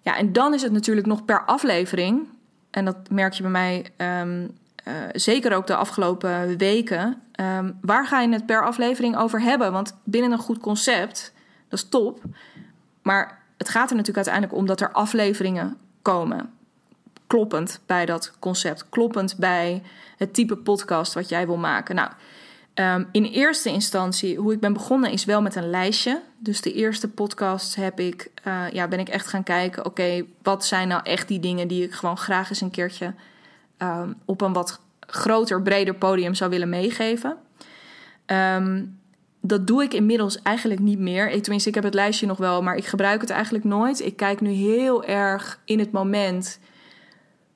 Ja, en dan is het natuurlijk nog per aflevering. En dat merk je bij mij uh, zeker ook de afgelopen weken. Um, waar ga je het per aflevering over hebben? Want binnen een goed concept, dat is top. Maar het gaat er natuurlijk uiteindelijk om dat er afleveringen komen. Kloppend bij dat concept. Kloppend bij het type podcast wat jij wil maken. Nou, um, in eerste instantie, hoe ik ben begonnen, is wel met een lijstje. Dus de eerste podcast heb ik, uh, ja, ben ik echt gaan kijken. Oké, wat zijn nou echt die dingen die ik gewoon graag eens een keertje um, op een wat groter, breder podium zou willen meegeven. Um, dat doe ik inmiddels eigenlijk niet meer. Ik, tenminste, ik heb het lijstje nog wel, maar ik gebruik het eigenlijk nooit. Ik kijk nu heel erg in het moment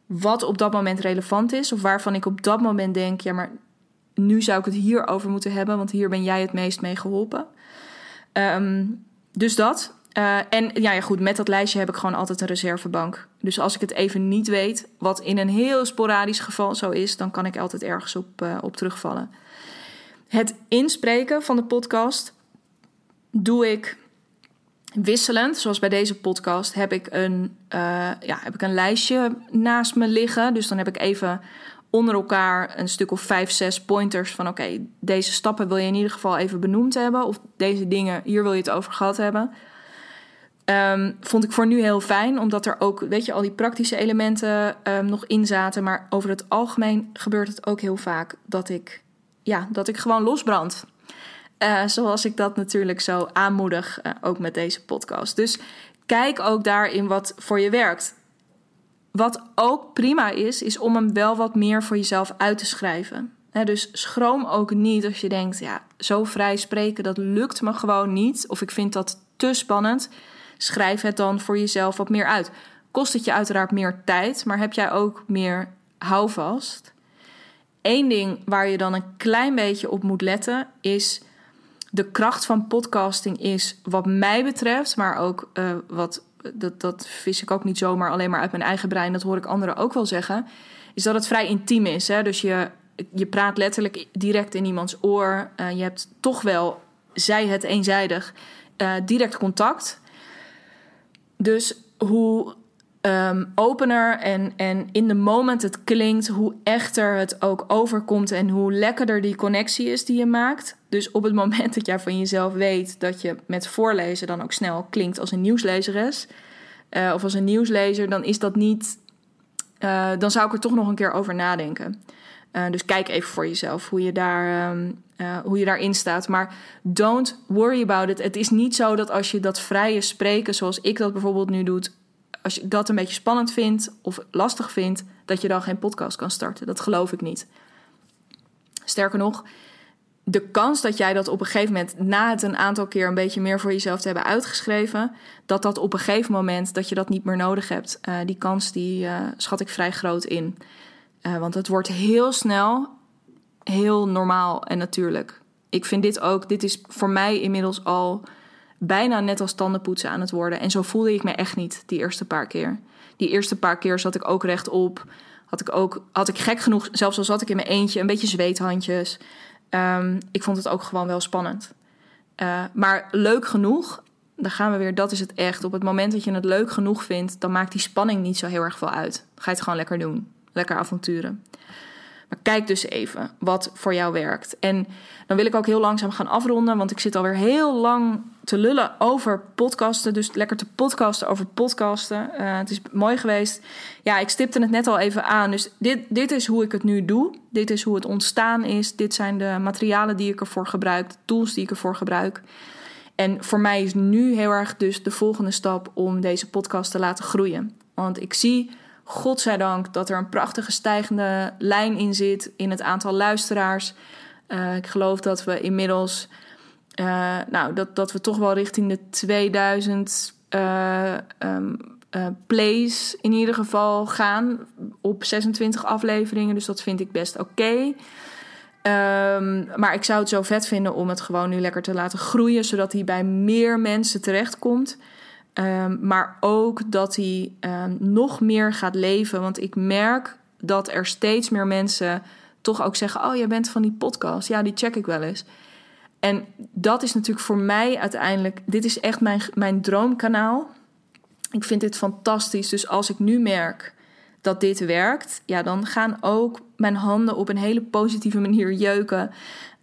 wat op dat moment relevant is. Of waarvan ik op dat moment denk, ja, maar nu zou ik het hier over moeten hebben, want hier ben jij het meest mee geholpen. Um, dus dat. Uh, en ja, goed, met dat lijstje heb ik gewoon altijd een reservebank. Dus als ik het even niet weet, wat in een heel sporadisch geval zo is, dan kan ik altijd ergens op, uh, op terugvallen. Het inspreken van de podcast doe ik wisselend. Zoals bij deze podcast heb ik een, uh, ja, heb ik een lijstje naast me liggen. Dus dan heb ik even onder elkaar een stuk of vijf, zes pointers van oké, deze stappen wil je in ieder geval even benoemd hebben. Of deze dingen, hier wil je het over gehad hebben. Um, vond ik voor nu heel fijn, omdat er ook, weet je, al die praktische elementen um, nog in zaten. Maar over het algemeen gebeurt het ook heel vaak dat ik, ja, dat ik gewoon losbrand. Uh, zoals ik dat natuurlijk zo aanmoedig, uh, ook met deze podcast. Dus kijk ook daarin wat voor je werkt. Wat ook prima is, is om hem wel wat meer voor jezelf uit te schrijven. Dus schroom ook niet als je denkt, ja, zo vrij spreken, dat lukt me gewoon niet. Of ik vind dat te spannend schrijf het dan voor jezelf wat meer uit. Kost het je uiteraard meer tijd, maar heb jij ook meer houvast? Eén ding waar je dan een klein beetje op moet letten is de kracht van podcasting is wat mij betreft, maar ook uh, wat dat, dat vis ik ook niet zomaar alleen maar uit mijn eigen brein, dat hoor ik anderen ook wel zeggen, is dat het vrij intiem is. Hè? Dus je, je praat letterlijk direct in iemands oor. Uh, je hebt toch wel, zij het eenzijdig, uh, direct contact. Dus hoe um, opener en, en in de moment het klinkt, hoe echter het ook overkomt en hoe lekkerder die connectie is die je maakt. Dus op het moment dat jij van jezelf weet dat je met voorlezen dan ook snel klinkt als een nieuwslezeres uh, of als een nieuwslezer, dan is dat niet. Uh, dan zou ik er toch nog een keer over nadenken. Uh, dus kijk even voor jezelf hoe je, daar, um, hoe je daarin staat. Maar don't worry about it. Het is niet zo dat als je dat vrije spreken, zoals ik dat bijvoorbeeld nu doe, als je dat een beetje spannend vindt of lastig vindt, dat je dan geen podcast kan starten. Dat geloof ik niet. Sterker nog, de kans dat jij dat op een gegeven moment, na het een aantal keer een beetje meer voor jezelf te hebben uitgeschreven, dat dat op een gegeven moment dat je dat niet meer nodig hebt, uh, die kans die schat ik vrij groot in. Uh, want het wordt heel snel heel normaal en natuurlijk. Ik vind dit ook, dit is voor mij inmiddels al bijna net als tandenpoetsen aan het worden. En zo voelde ik me echt niet die eerste paar keer. Die eerste paar keer zat ik ook rechtop. Had ik ook, had ik gek genoeg, zelfs al zat ik in mijn eentje, een beetje zweethandjes. Um, ik vond het ook gewoon wel spannend. Uh, maar leuk genoeg, dan gaan we weer, dat is het echt. Op het moment dat je het leuk genoeg vindt, dan maakt die spanning niet zo heel erg veel uit. Ga je het gewoon lekker doen. Lekker avonturen. Maar kijk dus even wat voor jou werkt. En dan wil ik ook heel langzaam gaan afronden, want ik zit alweer heel lang te lullen over podcasten. Dus lekker te podcasten over podcasten. Uh, het is mooi geweest. Ja, ik stipte het net al even aan. Dus dit, dit is hoe ik het nu doe. Dit is hoe het ontstaan is. Dit zijn de materialen die ik ervoor gebruik, de tools die ik ervoor gebruik. En voor mij is nu heel erg dus de volgende stap om deze podcast te laten groeien. Want ik zie godzijdank dat er een prachtige stijgende lijn in zit in het aantal luisteraars. Uh, ik geloof dat we inmiddels, uh, nou, dat, dat we toch wel richting de 2000 uh, um, plays in ieder geval gaan op 26 afleveringen. Dus dat vind ik best oké. Um, maar ik zou het zo vet vinden om het gewoon nu lekker te laten groeien, zodat hij bij meer mensen terechtkomt. Um, maar ook dat hij um, nog meer gaat leven. Want ik merk dat er steeds meer mensen toch ook zeggen: Oh, jij bent van die podcast. Ja, die check ik wel eens. En dat is natuurlijk voor mij uiteindelijk. Dit is echt mijn, mijn droomkanaal. Ik vind dit fantastisch. Dus als ik nu merk dat dit werkt, ja, dan gaan ook mijn handen op een hele positieve manier jeuken.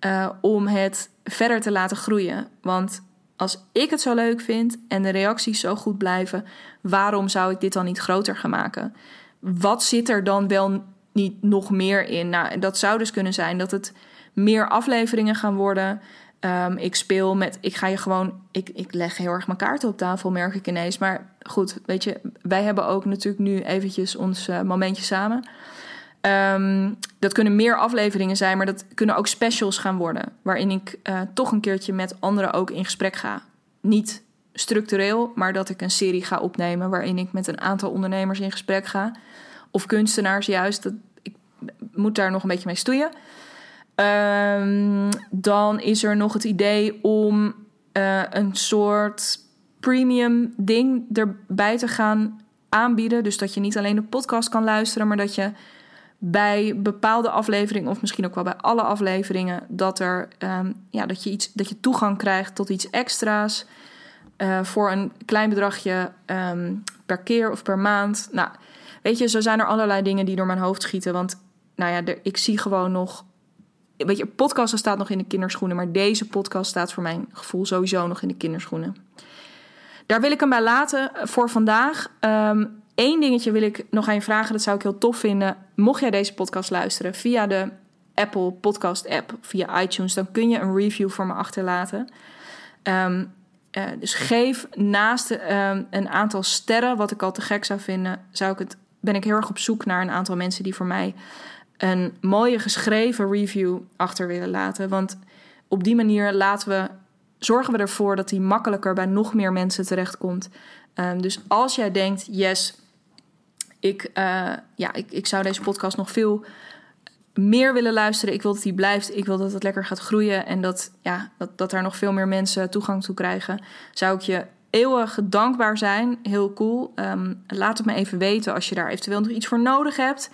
Uh, om het verder te laten groeien. Want als ik het zo leuk vind en de reacties zo goed blijven, waarom zou ik dit dan niet groter gaan maken? Wat zit er dan wel niet nog meer in? Nou, dat zou dus kunnen zijn dat het meer afleveringen gaan worden. Um, ik speel met, ik ga je gewoon, ik, ik leg heel erg mijn kaarten op tafel, merk ik ineens. Maar goed, weet je, wij hebben ook natuurlijk nu eventjes ons uh, momentje samen. Um, dat kunnen meer afleveringen zijn, maar dat kunnen ook specials gaan worden. Waarin ik uh, toch een keertje met anderen ook in gesprek ga. Niet structureel, maar dat ik een serie ga opnemen waarin ik met een aantal ondernemers in gesprek ga. Of kunstenaars juist. Dat, ik moet daar nog een beetje mee stoeien. Um, dan is er nog het idee om uh, een soort premium ding erbij te gaan aanbieden. Dus dat je niet alleen de podcast kan luisteren, maar dat je bij bepaalde afleveringen, of misschien ook wel bij alle afleveringen, dat, er, um, ja, dat, je, iets, dat je toegang krijgt tot iets extra's. Uh, voor een klein bedragje um, per keer of per maand. Nou, weet je, zo zijn er allerlei dingen die door mijn hoofd schieten. Want, nou ja, ik zie gewoon nog. Weet je, podcasten staat nog in de kinderschoenen. Maar deze podcast staat voor mijn gevoel sowieso nog in de kinderschoenen. Daar wil ik hem bij laten voor vandaag. Um, Eén dingetje wil ik nog aan je vragen, dat zou ik heel tof vinden. Mocht jij deze podcast luisteren via de Apple Podcast app, via iTunes, dan kun je een review voor me achterlaten. Um, uh, dus geef naast um, een aantal sterren, wat ik al te gek zou vinden, zou ik het, ben ik heel erg op zoek naar een aantal mensen die voor mij een mooie geschreven review achter willen laten. Want op die manier laten we, zorgen we ervoor dat die makkelijker bij nog meer mensen terechtkomt. Um, dus als jij denkt, yes, ik, uh, ja, ik, ik zou deze podcast nog veel meer willen luisteren. Ik wil dat die blijft. Ik wil dat het lekker gaat groeien. En dat, ja, dat, dat er nog veel meer mensen toegang toe krijgen. Zou ik je eeuwig dankbaar zijn. Heel cool. Um, laat het me even weten als je daar eventueel nog iets voor nodig hebt.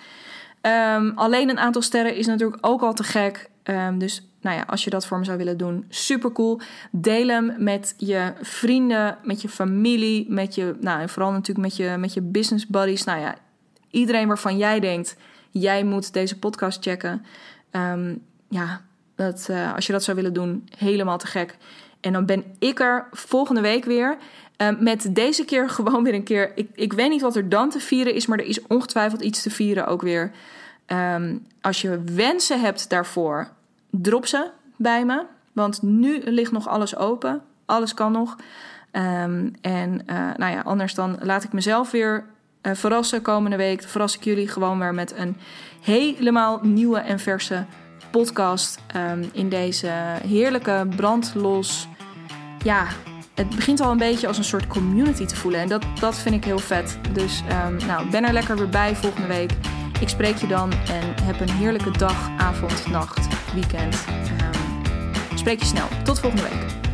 Ehm, alleen een aantal sterren is natuurlijk ook al te gek. Ehm, dus nou ja, als je dat voor me zou willen doen, super cool. Deel hem met je vrienden, met je familie, met je, nou en vooral natuurlijk met je, met je business buddies. Nou ja, iedereen waarvan jij denkt, jij moet deze podcast checken. Ehm, ja, dat, uh, als je dat zou willen doen, helemaal te gek. En dan ben ik er volgende week weer. Uh, met deze keer gewoon weer een keer. Ik, ik weet niet wat er dan te vieren is, maar er is ongetwijfeld iets te vieren ook weer. Um, als je wensen hebt daarvoor, drop ze bij me. Want nu ligt nog alles open. Alles kan nog. Um, en uh, nou ja, anders dan laat ik mezelf weer uh, verrassen komende week. Verras ik jullie gewoon weer met een helemaal nieuwe en verse podcast. Um, in deze heerlijke brandlos. Ja, het begint al een beetje als een soort community te voelen. En dat, dat vind ik heel vet. Dus um, nou, ben er lekker weer bij volgende week. Ik spreek je dan en heb een heerlijke dag, avond, nacht, weekend. Um, spreek je snel. Tot volgende week.